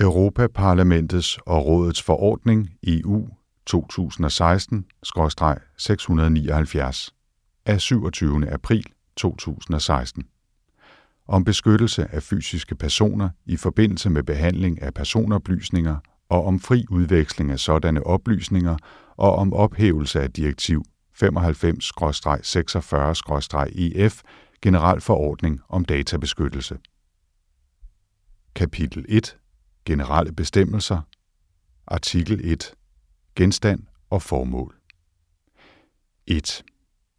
Europaparlamentets og Rådets forordning EU 2016-679 af 27. april 2016 om beskyttelse af fysiske personer i forbindelse med behandling af personoplysninger og om fri udveksling af sådanne oplysninger og om ophævelse af direktiv 95-46-EF Generalforordning om databeskyttelse. Kapitel 1 Generelle bestemmelser Artikel 1 Genstand og formål 1.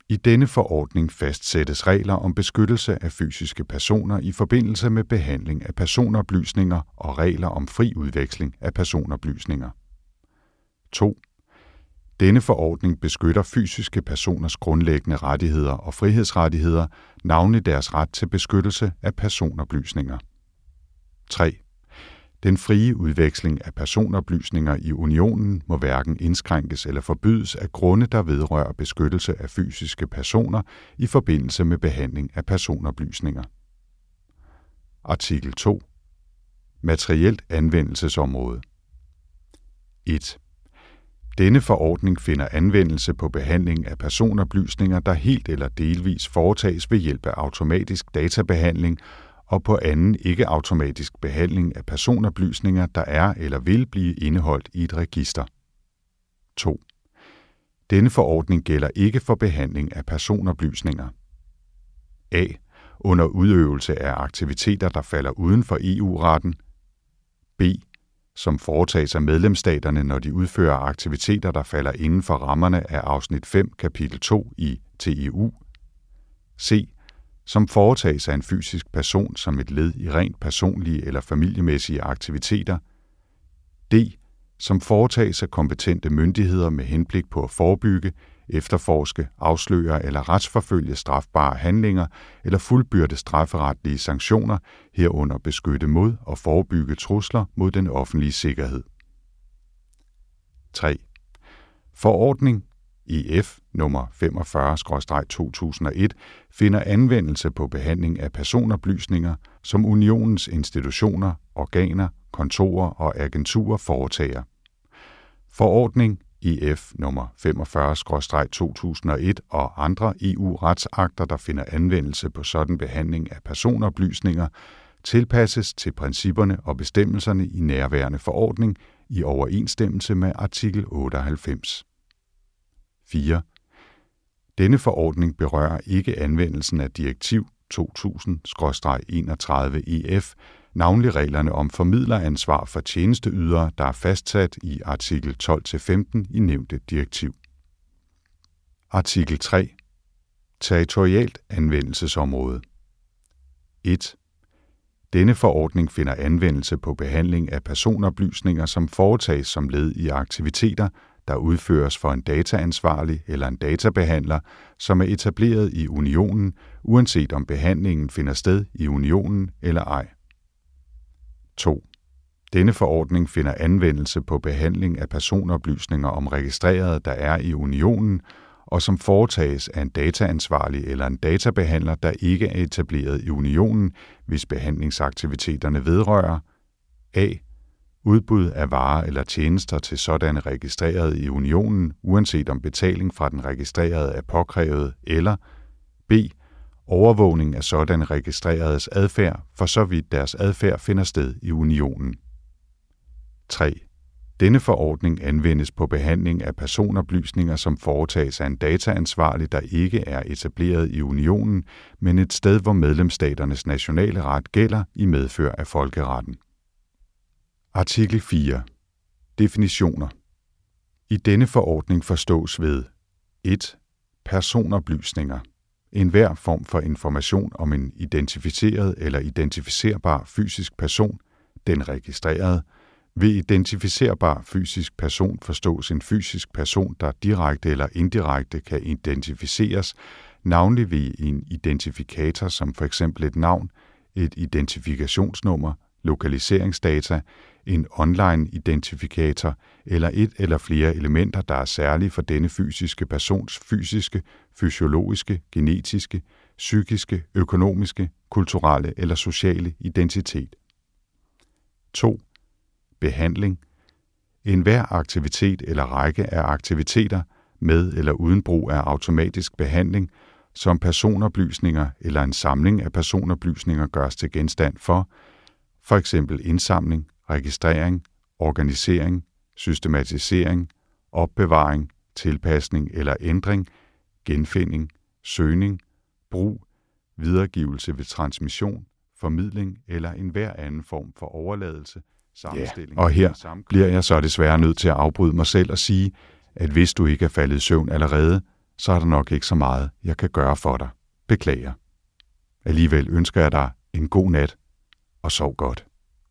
I denne forordning fastsættes regler om beskyttelse af fysiske personer i forbindelse med behandling af personoplysninger og regler om fri udveksling af personoplysninger. 2. Denne forordning beskytter fysiske personers grundlæggende rettigheder og frihedsrettigheder, navnlig deres ret til beskyttelse af personoplysninger. 3. Den frie udveksling af personoplysninger i unionen må hverken indskrænkes eller forbydes af grunde, der vedrører beskyttelse af fysiske personer i forbindelse med behandling af personoplysninger. Artikel 2. Materielt anvendelsesområde 1. Denne forordning finder anvendelse på behandling af personoplysninger, der helt eller delvis foretages ved hjælp af automatisk databehandling og på anden ikke-automatisk behandling af personoplysninger, der er eller vil blive indeholdt i et register. 2. Denne forordning gælder ikke for behandling af personoplysninger. A. Under udøvelse af aktiviteter, der falder uden for EU-retten. B. Som foretages af medlemsstaterne, når de udfører aktiviteter, der falder inden for rammerne af afsnit 5, kapitel 2 i TEU. C som foretages af en fysisk person som et led i rent personlige eller familiemæssige aktiviteter. D. Som foretages af kompetente myndigheder med henblik på at forebygge, efterforske, afsløre eller retsforfølge strafbare handlinger eller fuldbyrde strafferetlige sanktioner, herunder beskytte mod og forebygge trusler mod den offentlige sikkerhed. 3. Forordning EF nummer 45-2001 finder anvendelse på behandling af personoplysninger, som unionens institutioner, organer, kontorer og agenturer foretager. Forordning EF nummer 45-2001 og andre EU-retsakter, der finder anvendelse på sådan behandling af personoplysninger, tilpasses til principperne og bestemmelserne i nærværende forordning i overensstemmelse med artikel 98. 4. Denne forordning berører ikke anvendelsen af direktiv 2000-31-EF, navnlig reglerne om formidleransvar for tjenesteydere, der er fastsat i artikel 12-15 i nævnte direktiv. Artikel 3. Territorialt anvendelsesområde 1. Denne forordning finder anvendelse på behandling af personoplysninger, som foretages som led i aktiviteter, der udføres for en dataansvarlig eller en databehandler, som er etableret i unionen, uanset om behandlingen finder sted i unionen eller ej. 2. Denne forordning finder anvendelse på behandling af personoplysninger om registrerede, der er i unionen, og som foretages af en dataansvarlig eller en databehandler, der ikke er etableret i unionen, hvis behandlingsaktiviteterne vedrører a udbud af varer eller tjenester til sådanne registrerede i unionen, uanset om betaling fra den registrerede er påkrævet, eller b. overvågning af sådanne registreredes adfærd, for så vidt deres adfærd finder sted i unionen. 3. Denne forordning anvendes på behandling af personoplysninger, som foretages af en dataansvarlig, der ikke er etableret i unionen, men et sted, hvor medlemsstaternes nationale ret gælder i medfør af folkeretten. Artikel 4. Definitioner. I denne forordning forstås ved 1. Personoplysninger. En hver form for information om en identificeret eller identificerbar fysisk person, den registrerede. Ved identificerbar fysisk person forstås en fysisk person, der direkte eller indirekte kan identificeres, navnlig ved en identifikator som for eksempel et navn, et identifikationsnummer, lokaliseringsdata, en online-identifikator eller et eller flere elementer, der er særlige for denne fysiske persons fysiske, fysiologiske, genetiske, psykiske, økonomiske, kulturelle eller sociale identitet. 2. behandling. En hver aktivitet eller række af aktiviteter med eller uden brug af automatisk behandling, som personoplysninger eller en samling af personoplysninger gøres til genstand for, for eksempel indsamling, registrering, organisering, systematisering, opbevaring, tilpasning eller ændring, genfinding, søgning, brug, videregivelse ved transmission, formidling eller enhver anden form for overladelse, sammenstilling. Ja, og her bliver jeg så desværre nødt til at afbryde mig selv og sige, at hvis du ikke er faldet i søvn allerede, så er der nok ikke så meget, jeg kan gøre for dig. Beklager. Alligevel ønsker jeg dig en god nat, og sov godt.